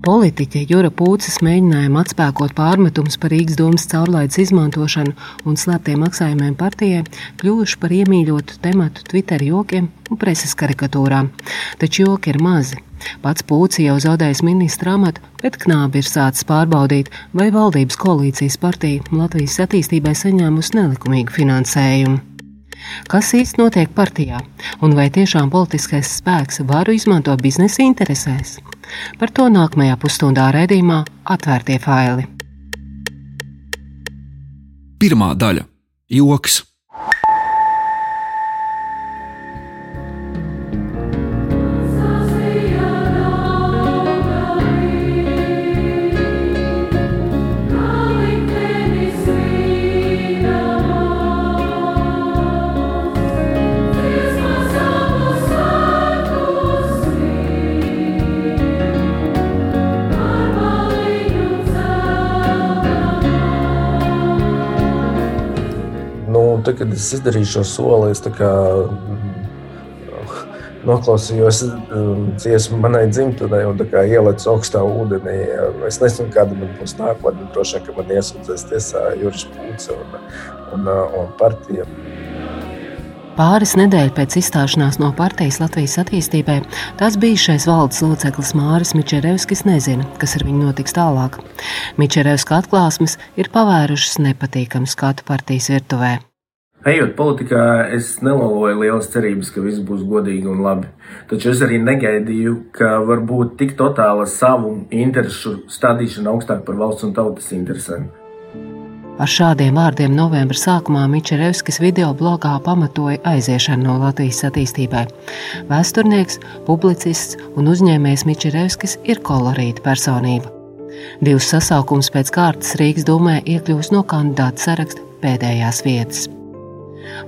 Politiķe Jura Pūces mēģinājuma atspēkot pārmetumus par Rīgas domas caurlaides izmantošanu un slēptiem maksājumiem partijai kļuvuši par iemīļotu tematu Twitter jokiem un preses karikatūrām. Taču joki ir mazi. Pats Pūci jau zaudējis ministra amatu, bet knābi ir sācis pārbaudīt, vai valdības koalīcijas partija Latvijas attīstībai saņēmusi nelikumīgu finansējumu. Kas īsti notiek partijā, un vai tiešām politiskais spēks varu izmanto biznesa interesēs? Par to nākamajā pusstundā raidījumā Atvērtie faili. Pirmā daļa - joks. Es izdarīju šo soli, es kā, noklausījos um, dziesmu manai dzimtenei un ielicu augstā ūdenī. Es nezinu, kāda man būs nākotne. Droši vien, ka man iesūdzēs tiesā Juris Pūce un, un, un partija. Pāris nedēļu pēc izstāšanās no partijas Latvijas attīstībai, tas bijušais valdes loceklis Māris Mičerevskis nezina, kas ar viņu notiks tālāk. Mičerevska atklāsmes ir pavērušas nepatīkamu skatu partijas virtuvē. Ejot politikā, es neloloju lielas cerības, ka viss būs godīgi un labi. Taču es arī negaidīju, ka var būt tik totāla savu interesu stādīšana augstāk par valsts un tautas interesēm. Ar šādiem vārdiem novembra sākumā Mičerevskis video blogā pamatoja aiziešanu no Latvijas attīstībai. Vēsturnieks, publicists un uzņēmējs Mičerevskis ir kolorīta personība. Divus sasaukumus pēc kārtas Rīgas domē iekļūst no kandidāta saraksta pēdējās vietas.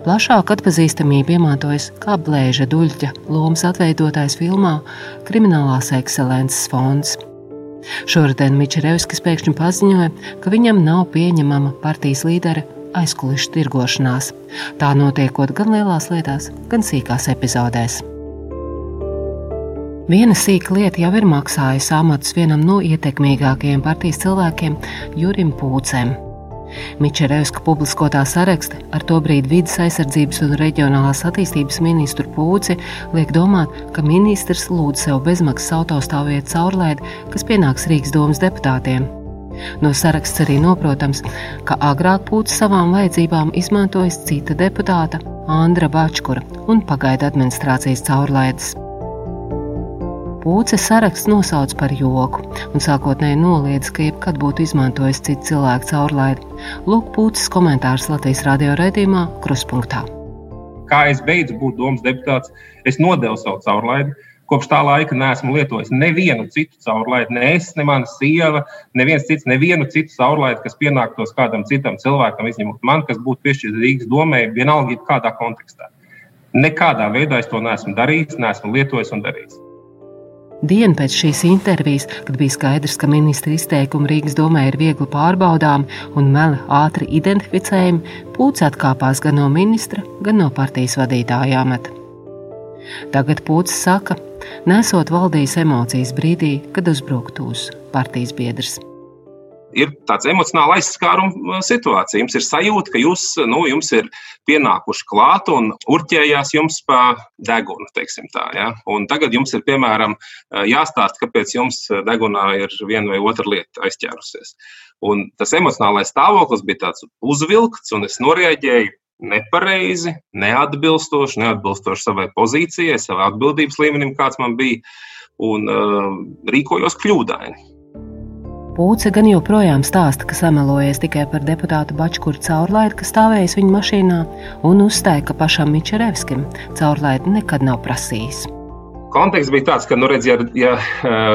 Plašāk atpazīstamība iemātojas kā Blēža Duļķa lomas atveidotājs filmā Kriminālās ekscelences fonds. Šoruden Mičerevskis pēkšņi paziņoja, ka viņam nav pieņemama partijas līdera aizkulisku tirgošanās. Tā notiekot gan lielās lietās, gan sīkās epizodēs. Viena sīka lieta jau ir maksājusi amatus vienam no ietekmīgākajiem partijas cilvēkiem, Jurim Pūcēm. Mičerevska publiskotā saraksta ar to brīdi vidas aizsardzības un reģionālās attīstības ministru Pūci liek domāt, ka ministrs lūdz sev bezmaksas autostāvvietu caurlaidi, kas pienāks Rīgas domas deputātiem. No saraksts arī noprotams, ka agrāk Pūcis savām vajadzībām izmantojis cita deputāta Andra Bačkura un pagaida administrācijas caurlaides. Pūce saraksts nosauc par joku un sākotnēji noliedz, ka jebkad būtu izmantojis citu cilvēku caurlaidi. Lūk, Pūces komentārs Latvijas radio raidījumā Kruspunkta. Kā es beidzu būt domas deputāts, es nodevu savu caurlaidi. Kopš tā laika neesmu lietojis nevienu citu caurlaidi. Ne es, ne mana sieva, neviens cits, nevienu citu caurlaidi, kas pienāktos kādam citam cilvēkam, izņemot man, kas būtu piešķirts Rīgas domē, vienalga kādā kontekstā. Nekādā veidā es to neesmu darījis, neesmu lietojis un darījis. Dienu pēc šīs intervijas, kad bija skaidrs, ka ministra izteikumi Rīgas domē ir viegli pārbaudāmi un meli ātri identificējami, Pūcis atkāpās gan no ministra, gan no partijas vadītāja amata. Tagad Pūcis saka, nesot valdījis emocijas brīdī, kad uzbruktu uz partijas biedrs ir tāds emocionāli aizskāruma uh, situācija. Jums ir sajūta, ka jūs, nu, jums ir pienākuši klāt un urķējās jums pa degunu, tā. Ja? Un tagad jums ir, piemēram, uh, jāstāsta, kāpēc jums degunā ir viena vai otra lieta aizķērusies. Un tas emocionālais stāvoklis bija tāds uzvilkts, un es noreaģēju nepareizi, neatbilstoši, neatbilstoši savai pozīcijai, savai atbildības līmenim, kāds man bija, un uh, rīkojos kļūdaini. Pūce gan joprojām stāsta, ka samelojies tikai par deputātu Bačkuru caurlaidi, kas stāvējis viņa mašīnā, un uzstāja, ka pašam Mičerevskim caurlaidi nekad nav prasījis. Konteksts bija tāds, ka, nu, redz, ja, ja,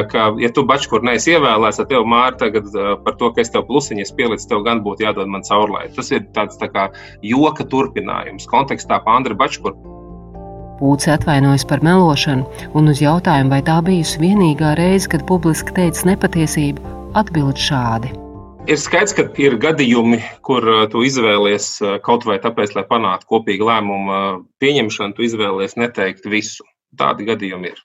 ka, ja tu bačkur neesi ievēlēts, tad tev māra tagad par to, ka es tev plusiņas pielicu, tev gan būtu jādod man caurlaidi. Tas ir tāds tā kā joka turpinājums kontekstā pa Andra Bačkuru. Pūce atvainojas par melošanu, un uz jautājumu, vai tā bijusi vienīgā reize, kad publiski teica nepatiesību, atbild šādi. Ir skaidrs, ka ir gadījumi, kur uh, tu izvēlies uh, kaut vai tāpēc, lai panāktu kopīgu lēmumu uh, pieņemšanu, tu izvēlies neteikt visu. Tādi gadījumi ir.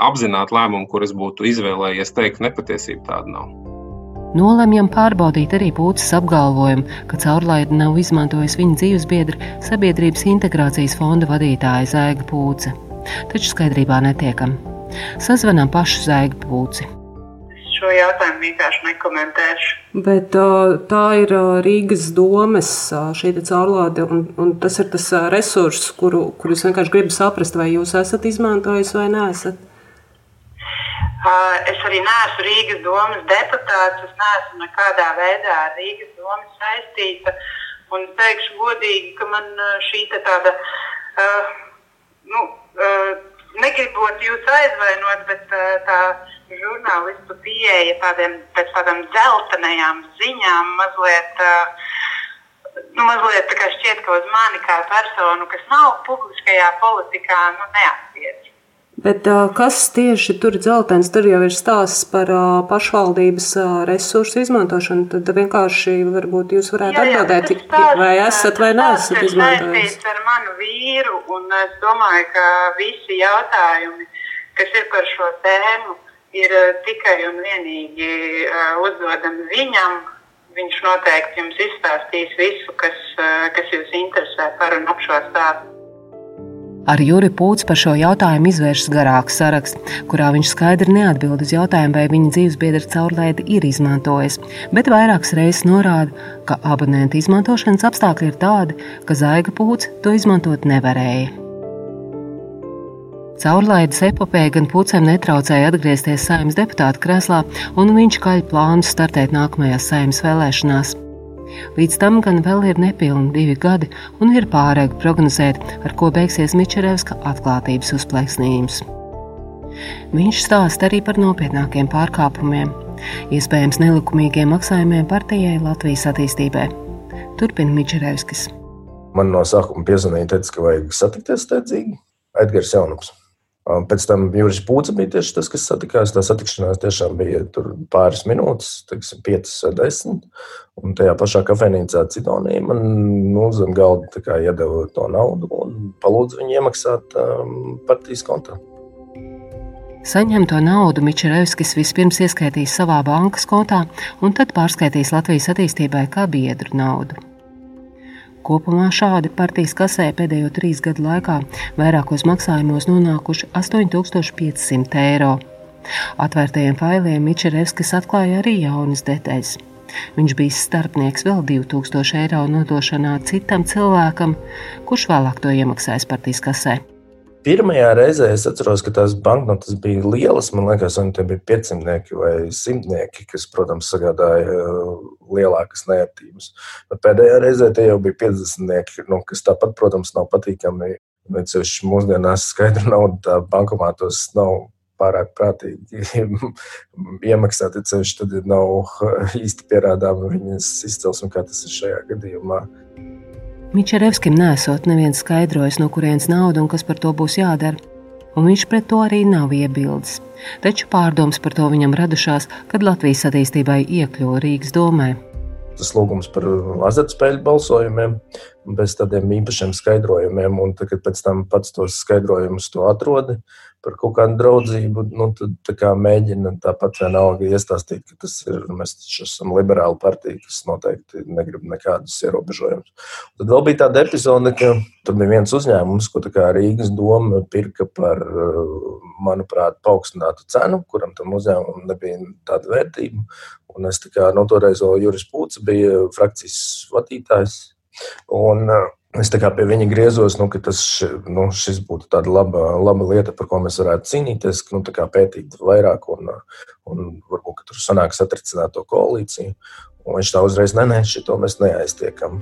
apzināti lēmumi, kurus būtu izvēlējies teikt, nepatiesība tāda nav. Nolemjam pārbaudīt arī Pūces apgalvojumu, ka caurlaidi nav izmantojis viņa dzīvesbiedra sabiedrības integrācijas fonda vadītāja Zēga Pūce. Taču skaidrībā netiekam. Sazvanām pašu Zēga Pūci šo jautājumu vienkārši nekomentēšu. Bet tā ir Rīgas domes šī caurlāde, un, un tas ir tas resurss, kuru, kuru es vienkārši gribu saprast, vai jūs esat izmantojis vai neesat. Es arī neesmu Rīgas domas deputāts, es neesmu nekādā veidā ar Rīgas domu saistīta. Un teikšu godīgi, ka man šī tāda, uh, nu, uh, negribot jūs aizvainot, bet uh, tā žurnālistu pieeja tādiem, tādām dzeltenajām ziņām mazliet. Nu, mazliet tā kā šķiet, ka uz mani kā personu, kas nav publiskajā politikā, nu, neatiec. Bet kas tieši tur ir dzeltens? Tur jau ir stāsts par pašvaldības resursu izmantošanu. Tad vienkārši varbūt jūs varētu jā, jā, atbildēt, stāsts, vai esat vai neesat izmantojis. Tas ir ar manu vīru, un es domāju, ka visi jautājumi, kas ir par šo tēmu, ir eh, tikai un vienīgi uh, uzdodami viņam. Viņš noteikti jums izstāstīs visu, kas, uh, kas jūs interesē par un ap šo stāstu. Ar Juri Pūts par šo jautājumu izvēršas garāks saraksts, kurā viņš skaidri neatbild uz jautājumu, vai viņa dzīvesbiedra caurlaidi ir izmantojis, bet vairākas reizes norāda, ka abonenta izmantošanas apstākļi ir tādi, ka Zaiga Pūts to izmantot nevarēja. Caurlaides epopēja gan pucēm netraucēja atgriezties saimnes deputāta krēslā, un viņš kaļ plānus startēt nākamajās saimnes vēlēšanās. Līdz tam gan vēl ir nepilni divi gadi, un ir pārāk prognozēt, ar ko beigsies Mičerevska atklātības uzplaiksnījums. Viņš stāsta arī par nopietnākiem pārkāpumiem, iespējams nelikumīgiem maksājumiem partijai Latvijas attīstībai. Turpina Mičerevskis. Man no sākuma piezvanīja, teica, ka vajag satikties steidzīgi. Edgars Jaunups. Pēc tam Juris Pūcis bija tieši tas, kas satikās. Tā satikšanās tiešām bija pāris minūtes, teiksim, piecas vai desmit. Un tajā pašā kafejnīcā Citonija man nu, zem galda iedeva to naudu un palūdza viņu iemaksāt um, partijas kontā. Saņemto naudu Mičerevskis vispirms ieskaitīs savā bankas kontā un tad pārskaitīs Latvijas attīstībai kā biedru naudu. Kopumā šādi partijas kasē pēdējo trīs gadu laikā vairākos maksājumos nonākuši 8500 eiro. Atvērtajiem failiem Mičerevskis atklāja arī jaunas detaļas. Viņš bija starpnieks vēl 2000 eiro nodošanā citam cilvēkam, kurš vēlāk to iemaksājas partijas kasē. Pirmajā reizē es atceros, ka tās banknotes bija lielas. Man liekas, viņi bija 500 vai 100, kas, protams, sagādāja uh, lielākas neērtības. Bet pēdējā reizē tie jau bija 50, nu, kas tāpat, protams, nav patīkami. Ceļš mūsdienās skaidra nauda bankomātos nav pārāk prātīgi iemaksāt. Ceļš tad nav īsti pierādāma viņas izcelsme, kā tas ir šajā gadījumā. Mičerevskim nesot neviens skaidrojis, no kurienes nauda un kas par to būs jādara, un viņš pret to arī nav iebildes. Taču pārdomas par to viņam radušās, kad Latvijas attīstībai iekļuva Rīgas domē. Tas lūgums par azartspēļu balsojumiem, bez tādiem īpašiem skaidrojumiem, un tad, kad pēc tam pats tos skaidrojumus to atrodi, par kaut kādu draudzību, nu, tad mēģina tāpat vienalga iestāstīt, ka tas ir, mēs esam liberāla partija, kas noteikti negrib nekādus ierobežojumus. Tad vēl bija tāda epizode, ka tur bija viens uzņēmums, ko Rīgas doma pirka par, manuprāt, paaugstinātu cenu, kuram tam uzņēmumam nebija tāda vērtība. Un es kā, no nu, toreiz Juris Pūts bija frakcijas vadītājs. Un, uh, Es tā kā pie viņa griezos, nu, ka tas, nu, šis būtu tāda laba, laba lieta, par ko mēs varētu cīnīties, nu, pētīt vairāk un, un varbūt tur sanāks atrisināt to koalīciju. Un viņš tā uzreiz nē, nē, šito mēs neaiztiekam.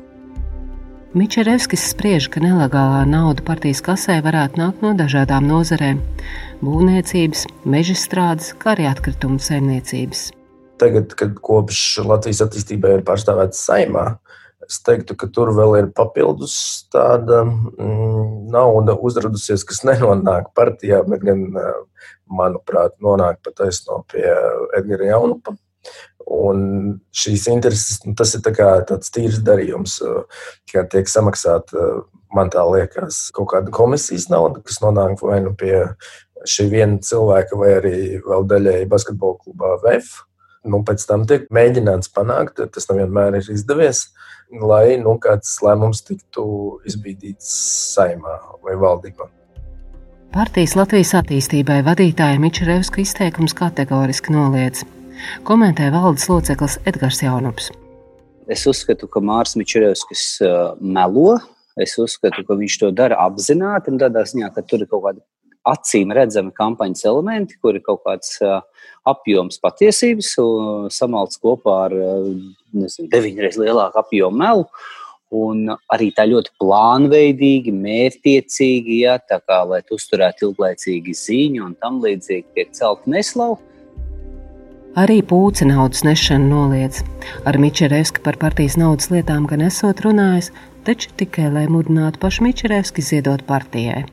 Mičerevskis spriež, ka nelegālā nauda partijas kasē varētu nākt no dažādām nozarēm - būvniecības, meža strādes, kā arī atkritumu saimniecības. Tagad, kad kopš Latvijas attīstībai ir pārstāvēts saimā, Es teiktu, ka tur vēl ir papildus tāda mm, nauda uzradusies, kas nenonāk partijā, bet gan, manuprāt, nonāk pataisno pie Edgara Jaunupa. Un šīs intereses, nu, tas ir tā tāds tīrs darījums, kā tiek samaksāta, man tā liekas, kaut kāda komisijas nauda, kas nonāk vai nu pie šī viena cilvēka, vai arī vēl daļēji basketbola klubā VF. Nu, pēc tam tiek mēģināts panākt, tas nevienmēr ir izdevies, lai nu, kāds lēmums tiktu izbīdīts saimā vai valdībā. Partijas Latvijas attīstībai vadītāja Mičerevska izteikums kategoriski noliedz. Komentē valdes loceklis Edgars Jaunups. Es uzskatu, ka Mārcis Mičerevskis uh, melo. Es uzskatu, ka viņš to dara apzināti un tādā ziņā, ka tur ir kaut kāda acīm redzami kampaņas elementi, kur ir kaut kāds uh, apjoms patiesības, samalts kopā ar nezinu, deviņreiz lielāku apjomu melu. Un arī tā ļoti plānveidīgi, mērķtiecīgi, ja, kā, lai uzturētu ilglaicīgi ziņu un tam līdzīgi, tiek celta neslauka. Arī pūci naudas nešana noliedz. Ar Mičerevski par partijas naudas lietām gan esot runājis, taču tikai lai mudinātu pašu Mičerevski ziedot partijai.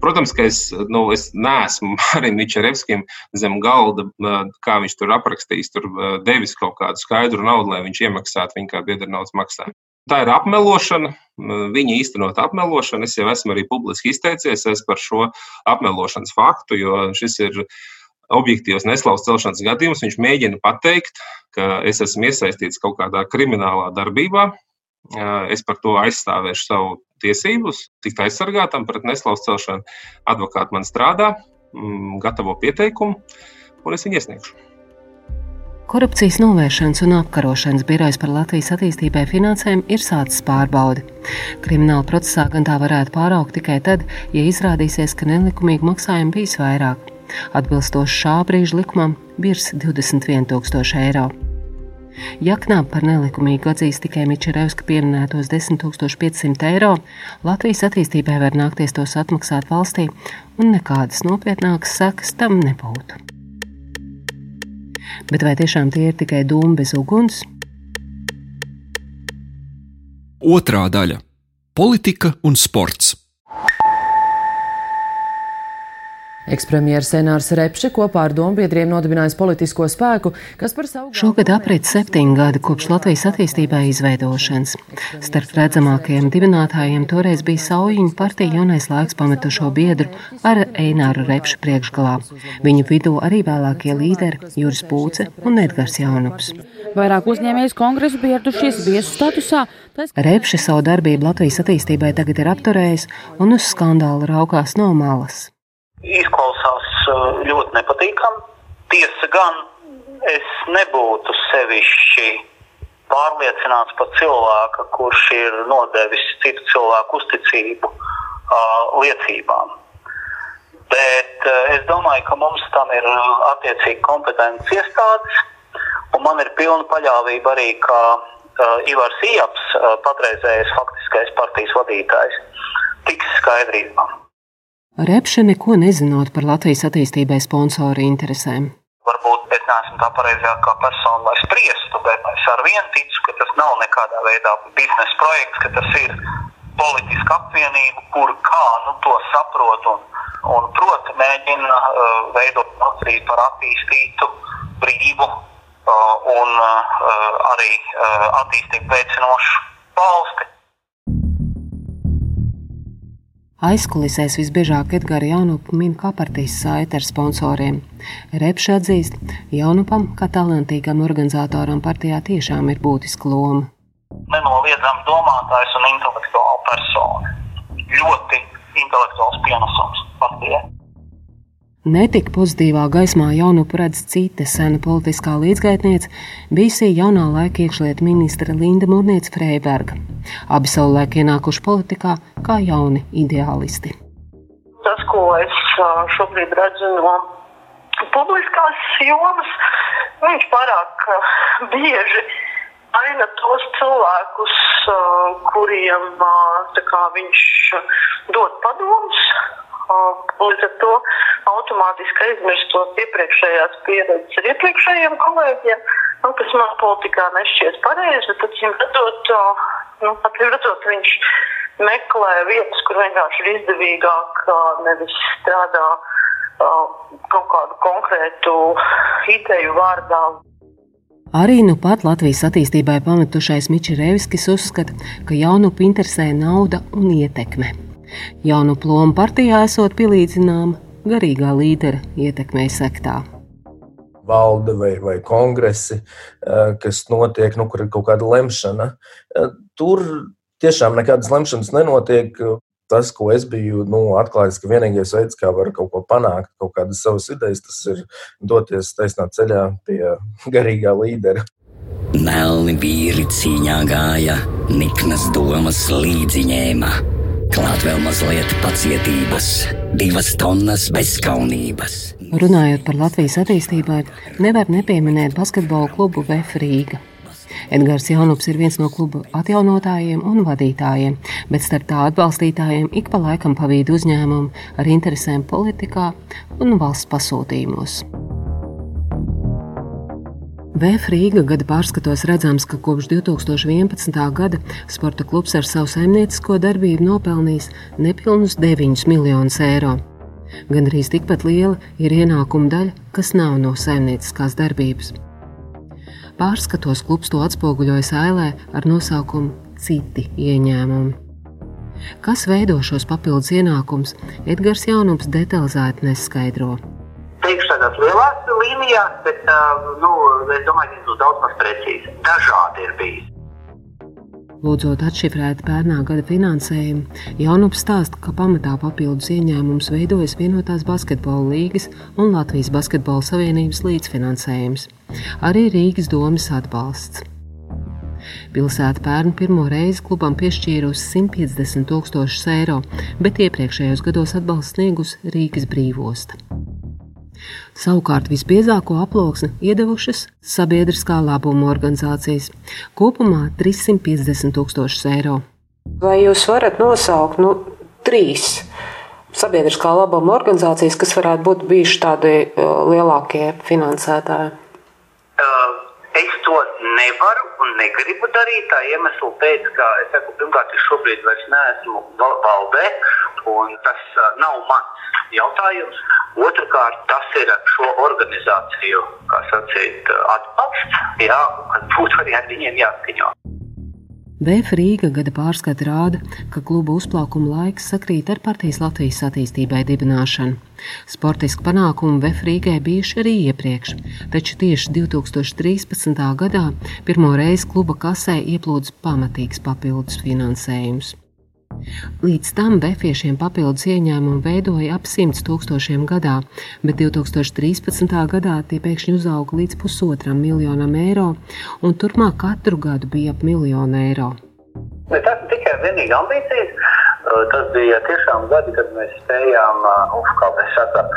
Protams, ka es, nu, es neesmu arī Mičerevskim zem galda, kā viņš tur aprakstījis, tur devis kaut kādu skaidru naudu, lai viņš iemaksātu viņu kā biedra naudas maksājumu. Tā ir apmelošana, viņa īstenot apmelošana. Es jau esmu arī publiski izteicies par šo apmelošanas faktu, jo šis ir objektīvs neslaus celšanas gadījums. Viņš mēģina pateikt, ka es esmu iesaistīts kaut kādā kriminālā darbībā. Es par to aizstāvēšu savu tiesības, tikt aizsargātam pret neslaus celšanu. Advokāti man strādā, gatavo pieteikumu, un es viņu iesniegšu. Korupcijas novēršanas un apkarošanas birojas par Latvijas attīstībai finansēm ir sācis pārbaudi. Krimināla procesā gan tā varētu pāraukt tikai tad, ja izrādīsies, ka nelikumīgi maksājumi bijis vairāk atbilstoši šā brīža likumam, virs 21,000 eiro. Ja knāp par nelikumīgu atzīst tikai Mičerevska pieminētos 10,500 eiro, Latvijas attīstībai var nākties tos atmaksāt valstī, un nekādas nopietnākas sekas tam nebūtu. Bet vai tiešām tie ir tikai dūmi bez uguns? Otra daļa - politika un sports. Ekspremjeras Senārs Repše kopā ar dombiedriem nodibinājis politisko spēku, kas par savu. Šogad aprit septiņi gadi kopš Latvijas attīstībai izveidošanas. Starp redzamākajiem dibinātājiem toreiz bija Saujiņa partija jaunais laiks pametušo biedru ar Eināru Repšu priekšgalā. Viņu vidū arī vēlākie līderi Juris Pūce un Edgars Jaunups. Vairāk uzņēmējs kongresu biedrušies viesu statusā. Repše savu darbību Latvijas attīstībai tagad ir apturējis un uz skandālu raukās no malas izklausās uh, ļoti nepatīkami. Tiesa gan es nebūtu sevišķi pārliecināts par cilvēku, kurš ir nodevis citu cilvēku uzticību uh, liecībām. Bet uh, es domāju, ka mums tam ir uh, attiecīgi kompetences iestādes, un man ir pilna paļāvība arī, ka uh, Ivars Ijaps, uh, patreizējais faktiskais partijas vadītājs, tiks skaidrībā. Repše neko nezinot par Latvijas attīstībai sponsoru interesēm. Varbūt es neesmu tā pareizākā persona, lai spriestu, bet es ar vienu ticu, ka tas nav nekādā veidā biznesa projekts, ka tas ir politiska apvienība, kur kā nu, to saprot un, un prot, mēģina uh, veidot Latviju par attīstītu, brīvu uh, un uh, arī uh, attīstību veicinošu valsti. Aizkulisēs visbiežāk Edgara Jaunupu min kā partijas saite ar sponsoriem. Repša atzīst, Jaunupam, kā talantīgam organizatoram partijā tiešām ir būtiska loma. Nenoliedzami domātājs un intelektuāla persona. Ļoti intelektuāls pienesums partijai. Netik pozitīvā gaismā jaunupu redz cita sena politiskā līdzgaitniece, bijusī jaunā laika iekšlietu ministra Linda Mūrniece Freiberga. Abi savulaik ienākuši politikā kā jauni ideālisti. Tas, ko es šobrīd redzu no publiskās jomas, viņš pārāk bieži aina tos cilvēkus, kuriem kā, viņš dod padomus Līdz ar to automātiski aizmirstot iepriekšējās pieredzes ar iepriekšējiem kolēģiem, nu, kas man politikā nešķiet pareizi, bet acīm redzot, nu, acīm redzot, viņš meklē vietas, kur vienkārši ir izdevīgāk, nevis strādā kaut kādu konkrētu ideju vārdā. Arī nu pat Latvijas attīstībai pametušais Mičerevskis uzskata, ka jaunupu interesē nauda un ietekme. Jaunu plomu partijā esot pielīdzināma garīgā līdera ietekmei sektā valde vai, vai kongresi, kas notiek, nu, kur ir kaut kāda lemšana. Tur tiešām nekādas lemšanas nenotiek. Tas, ko es biju nu, atklājis, ka vienīgais veids, kā var kaut ko panākt, kaut kādas savas idejas, tas ir doties taisnā ceļā pie garīgā līdera. Melni vīri cīņā gāja, niknas domas līdzi ņēma. Klāt vēl mazliet pacietības, divas tonnas bezskaunības. Runājot par Latvijas attīstībai, nevar nepieminēt basketbola klubu VF Rīga. Edgars Jaunups ir viens no kluba atjaunotājiem un vadītājiem, bet starp tā atbalstītājiem ik pa laikam pavīd uzņēmumu ar interesēm politikā un valsts pasūtījumos. VF Rīga gada pārskatos redzams, ka kopš 2011. gada sporta klubs ar savu saimniecisko darbību nopelnījis nepilnus 9 miljonus eiro. Gan arī tikpat liela ir ienākuma daļa, kas nav no saimnieciskās darbības. Pārskatos klubs to atspoguļoja sēlē ar nosaukumu Citi ieņēmumi. Kas veido šos papildus ienākumus, Edgars Jaunums detalizēti neskaidro. Tādās lielās līnijās, bet nu, es domāju, ka tas būs daudz maz precīzi. Dažādi ir bijis. Lūdzot atšifrēt pērnā gada finansējumu, Jaunups stāsta, ka pamatā papildus ieņēmums veidojas vienotās basketbola līgas un Latvijas Basketbola Savienības līdzfinansējums, arī Rīgas domas atbalsts. Pilsēta pērn pirmo reizi klubam piešķīrusi 150 tūkstošus eiro, bet iepriekšējos gados atbalstu sniegusi Rīgas brīvosta. Savukārt visbiezāko aploksni iedevušas sabiedriskā labuma organizācijas - kopumā 350 tūkstošus eiro. Vai jūs varat nosaukt nu, trīs sabiedriskā labuma organizācijas, kas varētu būt bijuši tādi uh, lielākie finansētāji? Es to nevaru un negribu darīt tā iemesla pēc, ka es saku, pirmkārt, es šobrīd vairs neesmu valdē, un tas nav mans jautājums. Otrakārt, tas ir šo organizāciju sacīt, atbalsts, jā, būtu arī ar viņiem jāskaņo. VF Rīga gada pārskata rāda, ka kluba uzplaukuma laiks sakrīt ar partijas Latvijas attīstībai dibināšanu. Sportiski panākumi VF Rīgai bijuši arī iepriekš, taču tieši 2013. gadā pirmo reizi kluba kasē ieplūdis pamatīgs papildus finansējums. Līdz tam befiešiem papildus ieņēmumu veidoja ap 100 tūkstošiem gadā, bet 2013. gadā tie pēkšņi uzauga līdz pusotram miljonam eiro, un turpmāk katru gadu bija ap miljonu eiro. Bet tas tikai vienīgi ambīcijas. Tas bija tiešām gadi, kad mēs spējām, kā mēs sakām,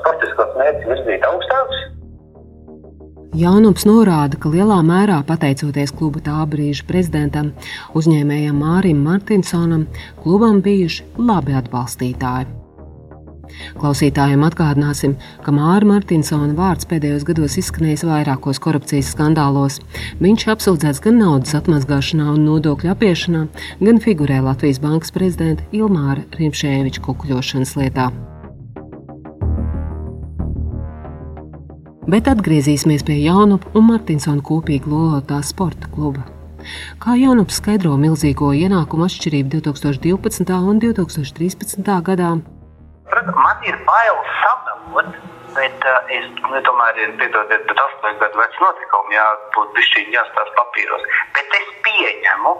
sportiskos mērķus virzīt augstākus. Jaunums norāda, ka lielā mērā pateicoties kluba tā brīža prezidentam, uzņēmējam Mārim Martinsonam, klubam bijuši labi atbalstītāji. Klausītājiem atgādināsim, ka Māra Martinsona vārds pēdējos gados izskanējis vairākos korupcijas skandālos. Viņš apsūdzēts gan naudas atmazgāšanā un nodokļu apiešanā, gan figurē Latvijas Bankas prezidenta Ilmāra Rimšēviča kukuļošanas lietā. Bet atgriezīsimies pie Jānupa un Martinsona kopīgi lolotā sporta kluba. Kā Jānups skaidro milzīgo ienākumu atšķirību 2012. un 2013. gadā? Man ir bail samelot, bet uh, es nu, tomēr piedodiet, bet 8 gadu vecs notikumi jābūt bišķiņi jāstās papīros. Bet es pieņemu,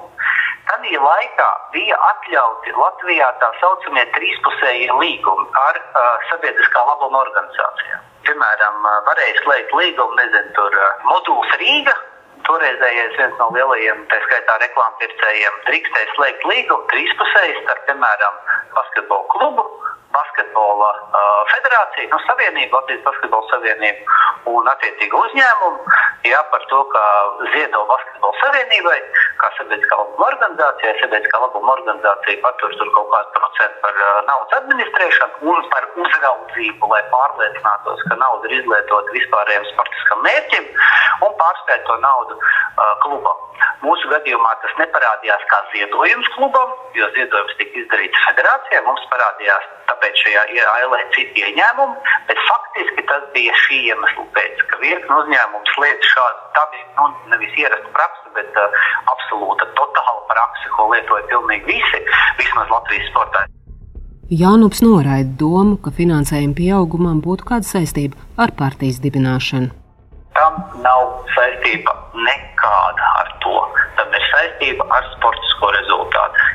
Tajā laikā bija atļauti Latvijā tā saucamie trīspusējie līgumi ar uh, sabiedriskā labuma organizācijām piemēram, varēja slēgt līgumu, nezinu, tur moduls Rīga. Toreizējais viens no lielajiem, tā skaitā reklāmpircējiem, drīkstēja slēgt līgumu trīspusēji starp, piemēram, basketbolu klubu, basketbola uh, federācija, nu, savienība, Latvijas basketbola savienība un attiecīgi uzņēmumu. Jā, par to, ka ziedo basketbola savienībai, kā sabiedriskā labuma organizācijai, sabiedriskā labuma organizācija patur tur kaut kādu procentu par uh, naudas administrēšanu un par uzraudzību, lai pārliecinātos, ka nauda ir izlietota vispārējiem sportiskam mērķim un pārspēt to naudu uh, klubam. Mūsu gadījumā tas neparādījās kā ziedojums klubam, jo ziedojums tika izdarīts federācijai. Mums parādījās tāpēc šajā ailē citi ieņēmumi, bet faktiski tas bija šī iemesla pēc, ka virkni uzņēmumu slēdz šādu, bija nu, nevis ierasta praksa, bet uh, absolūta totāla praksa, ko lietoja pilnīgi visi, vismaz Latvijas sportā. Jānups noraida domu, ka finansējuma pieaugumam būtu kāda saistība ar partijas dibināšanu. Tam nav saistība nekāda ar to. Tam ir saistība ar sportisko rezultātu.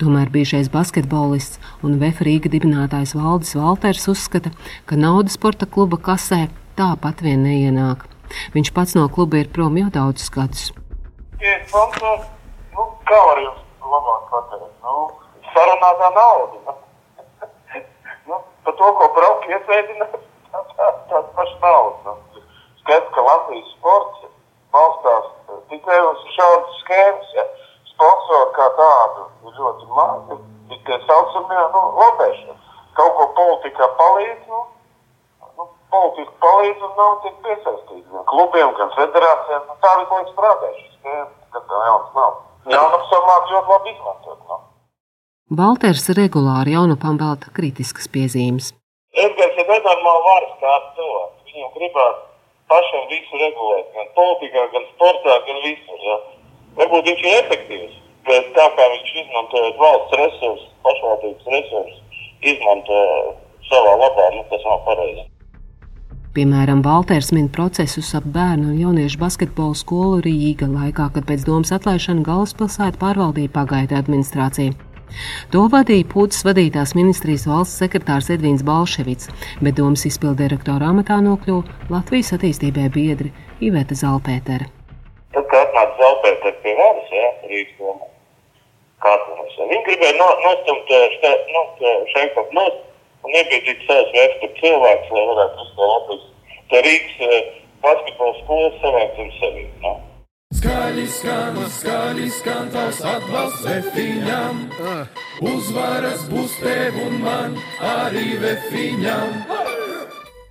Tomēr bijušais basketbolists un VF Rīga dibinātājs Valdis Valters uzskata, ka nauda sporta kluba kasē tāpat vien neienāk. Viņš pats no kluba ir prom jau daudzus gadus. Ja sponsors, nu, kā var jums labāk pateikt? Nu, sarunātā nauda. nu, par to, ko braukt iesēdināt, tāds pašs naudas. Skaidrs, ka Latvijas sports balstās tikai uz šādas schēmas. Ja. Sponsori kā tādu ir ļoti mazi, ir tie saucamie nu, lobēšana. Kaut ko politikā palīdz, nu, nu politika palīdz un nav tik piesaistīti. Gan klubiem, gan federācijām. Nu, tā visu laiku strādā šī schēma, kad tā jaunas nav. Jaunums samāk ļoti labi izmantot. Nu. Valters regulāri jaunupam velta kritiskas piezīmes. Edgars ir nenormāli varas kāds cilvēks. Viņam gribās pašam visu regulēt, gan politikā, gan sportā, gan visur. Ja. Varbūt viņš ir efektīvs, bet tā kā viņš izmanto valsts resursus, pašvaldības resursus, izmanto savā labā, nu, tas nav pareizi. Piemēram, Valters min procesus ap bērnu un jauniešu basketbolu skolu Rīga laikā, kad pēc domas atlaišana galvaspilsētu pārvaldīja pagaida administrācija. To vadīja Pūtas vadītās ministrijas valsts sekretārs Edvīns Balševits, bet domas izpildirektora amatā nokļuva Latvijas attīstībai biedri Iveta Zalpētera. Tad, kad atnāca Zalpētera pie varas, ja, Rīgas domā, kā tas ir, viņi gribēja no, nostumt še, nu, šeit ap nost un iebiedīt savus vēsturi cilvēkus, lai varētu uz to Latvijas, tā Rīgas basketbola skolas savākt zem sevi. No? Skaļi skan, skaļi skan tavs atbalsts vefiņam. Uzvaras būs tev un man, arī vefiņam.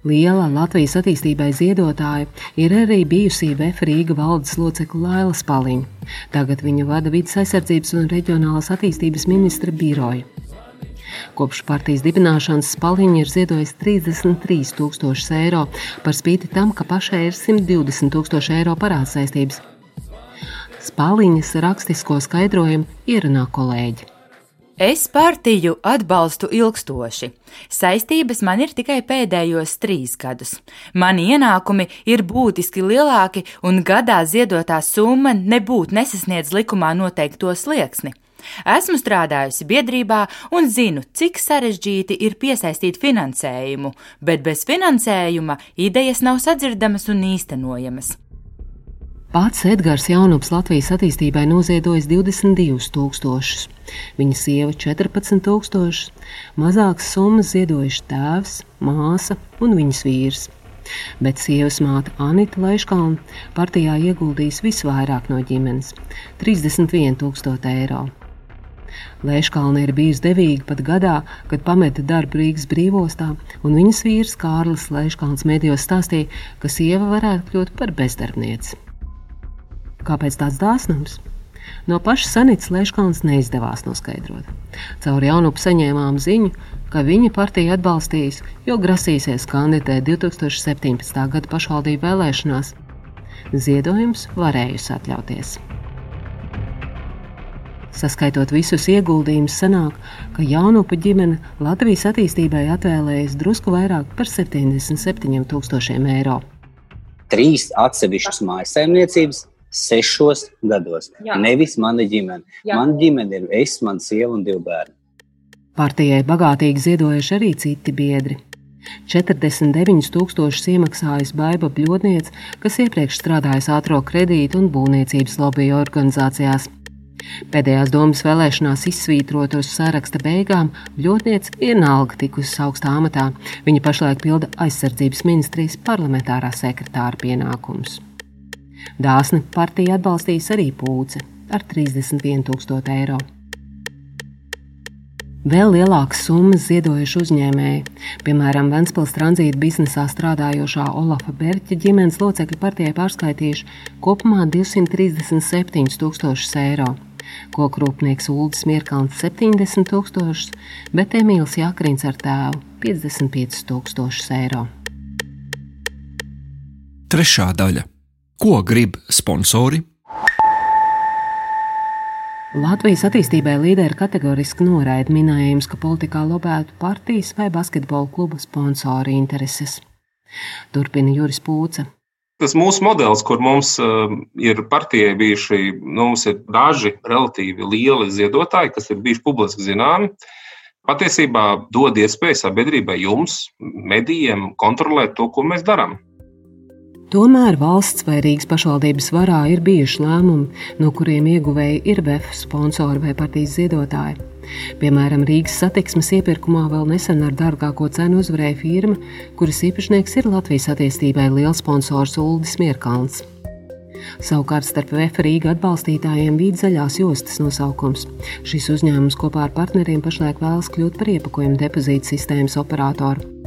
Liela Latvijas attīstībai ziedotāja ir arī bijusī VF Rīga valdes locekla Laila Spaliņa. Tagad viņa vada vidas aizsardzības un reģionālās attīstības ministra biroju. Kopš partijas dibināšanas Spaliņa ir ziedojis 33 tūkstošus eiro, par spīti tam, ka pašai ir 120 tūkstoši eiro parādsaistības. Spāliņas rakstisko skaidrojumu ierunā kolēģi. Es partiju atbalstu ilgstoši. Saistības man ir tikai pēdējos trīs gadus. Mani ienākumi ir būtiski lielāki, un gadā ziedotā summa nebūtu nesasniedz likumā noteikto slieksni. Esmu strādājusi biedrībā un zinu, cik sarežģīti ir piesaistīt finansējumu, bet bez finansējuma idejas nav sadzirdamas un īstenojamas. Pats Edgars Jaunups Latvijas attīstībai noziedojis 22,000, viņa sieva 14,000, mazākas summas ziedojuši tēvs, māsa un viņas vīrs. Bet sievas māte Anita Leiškalna partijā ieguldījis visvairāk no ģimenes - 31,000 eiro. Leiškalna ir bijusi devīga pat gadā, kad pameta darbu Rīgas brīvostā, un viņas vīrs Kārlis Leiškalns medijos stāstīja, ka sieva varētu kļūt par bezdarbnieci. Kāpēc tāds dāsnums? No paša Sanītas Lēškalns neizdevās noskaidrot. Caur jaunupu saņēmām ziņu, ka viņa partija atbalstīs, jo grasīsies kandidēt 2017. gada pašvaldību vēlēšanās. Ziedojums varējusi atļauties. Saskaitot visus ieguldījumus, sanāk, ka jaunupa ģimene Latvijas attīstībai atvēlējas drusku vairāk par 77 tūkstošiem eiro. Trīs atsevišķas mājsaimniecības sešos gados. Jā. Nevis mana ģimene. Jā. Mana ģimene ir es, mana sieva un divi bērni. Partijai bagātīgi ziedojuši arī citi biedri. 49,000 iemaksājas Baiba Bļodniece, kas iepriekš strādājas ātrā kredīta un būvniecības lobby organizācijās. Pēdējās domas vēlēšanās izsvītrot uz saraksta beigām, Bļodniece vienalga tikusi augstā amatā. Viņa pašlaik pilda aizsardzības ministrijas parlamentārā sekretāra pienākumus. Dāsni partija atbalstīs arī Pūce ar 31,000 eiro. Vēl lielākas summas ziedojuši uzņēmēji, piemēram, Ventspils tranzīta biznesā strādājošā Olafa Berķa ģimenes locekļi partijai pārskaitījuši kopumā 237 tūkstošus eiro. Kokrūpnieks Uldis Mirkalns 70 tūkstošus, bet Emīls Jakrins ar tēvu 55 tūkstošus eiro. Trešā daļa Ko grib sponsori? Latvijas attīstībai līderi kategoriski noraida minējumus, ka politikā lobētu partijas vai basketbola klubu sponsori intereses. Turpina Juris Pūce. Tas mūsu modelis, kur mums uh, ir partijai bijuši, nu, mums ir daži relatīvi lieli ziedotāji, kas ir bijuši publiski zināmi, patiesībā dod iespēju sabiedrībai, jums, medijiem, kontrolēt to, ko mēs darām. Tomēr valsts vai Rīgas pašvaldības varā ir bijuši lēmumi, no kuriem ieguvēji ir VF sponsori vai partijas ziedotāji. Piemēram, Rīgas satiksmes iepirkumā vēl nesen ar dārgāko cenu uzvarēja firma, kuras īpašnieks ir Latvijas attīstībai liels sponsors Uldis Mierkalns. Savukārt starp VF Rīga atbalstītājiem bija zaļās jostas nosaukums. Šis uzņēmums kopā ar partneriem pašlaik vēlas kļūt par iepakojumu depozītu sistēmas operatoru.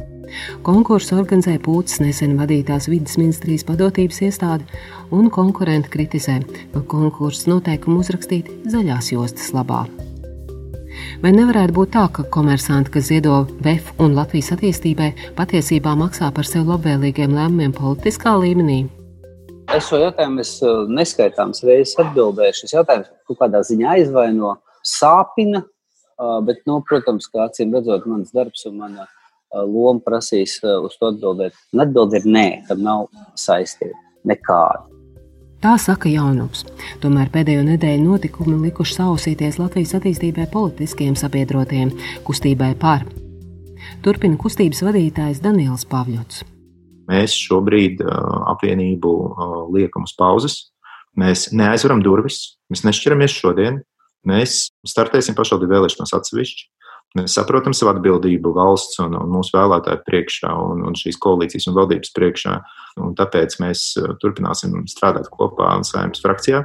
Konkursu organizē Pūtas nesen vadītās vidas ministrijas padotības iestāde, un konkurenti kritizē, ka konkursu noteikumi uzrakstīti zaļās jostas labā. Vai nevarētu būt tā, ka komersanti, kas ziedo VF un Latvijas attīstībai, patiesībā maksā par sev labvēlīgiem lēmumiem politiskā līmenī? Es šo jautājumu es uh, neskaitāms reizes atbildēju. Šis jautājums kaut kādā ziņā aizvaino, sāpina, uh, bet, nu, protams, kā acīm redzot, mans darbs un mana loma prasīs uz to atbildēt. Un atbilde ir nē, tam nav saistība nekāda. Tā saka Jaunups. Tomēr pēdējo nedēļu notikumi likuši sausīties Latvijas attīstībai politiskiem sabiedrotiem, kustībai par. Turpina kustības vadītājs Daniels Pavļots. Mēs šobrīd apvienību liekam uz pauzes. Mēs neaizveram durvis, mēs nešķiramies šodien. Mēs startēsim pašvaldību vēlēšanās atsevišķi. Mēs saprotam savu atbildību valsts un, un mūsu vēlētāju priekšā un, un šīs koalīcijas un valdības priekšā. Un tāpēc mēs uh, turpināsim strādāt kopā saimnes frakcijā.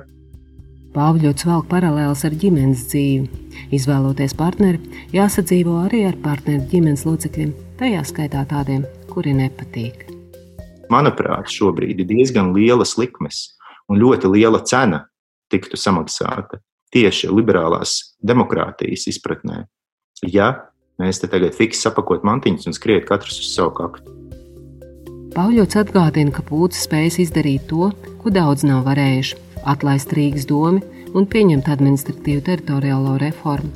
Pāvļots velk paralēlus ar ģimenes dzīvi. Izvēloties partneri, jāsadzīvo arī ar partneru ģimenes locekļiem, tajā skaitā tādiem, kuri nepatīk. Manuprāt, šobrīd ir diezgan lielas likmes un ļoti liela cena tiktu samaksāta tieši liberālās demokrātijas izpratnē ja mēs te tagad fiksi sapakot mantiņus un skriet katrs uz savu kaktu. Pauļots atgādina, ka pūcis spējas izdarīt to, ko daudz nav varējuši - atlaist Rīgas domu un pieņemt administratīvu teritoriālo reformu.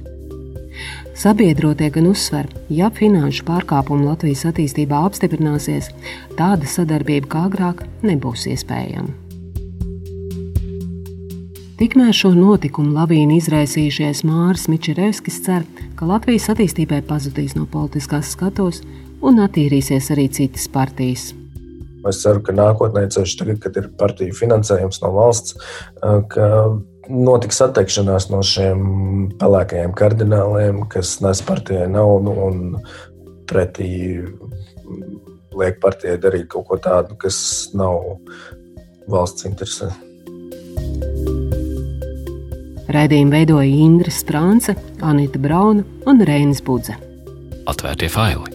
Sabiedrotie gan uzsver, ja finanšu pārkāpumi Latvijas attīstībā apstiprināsies, tāda sadarbība kā agrāk nebūs iespējama. Tikmēr šo notikumu lavīnu izraisījušies Māris Mičerevskis cer, ka Latvijas attīstībai pazudīs no politiskās skatos un attīrīsies arī citas partijas. Es ceru, ka nākotnē, ceļš tagad, kad ir partiju finansējums no valsts, ka notiks atteikšanās no šiem pelēkajiem kardināliem, kas nes partijai naudu un pretī liek partijai darīt kaut ko tādu, kas nav valsts interesē. Raidījumu veidoja Indra Strānce, Anita Brauna un Reinis Budze. Atvērtie faili!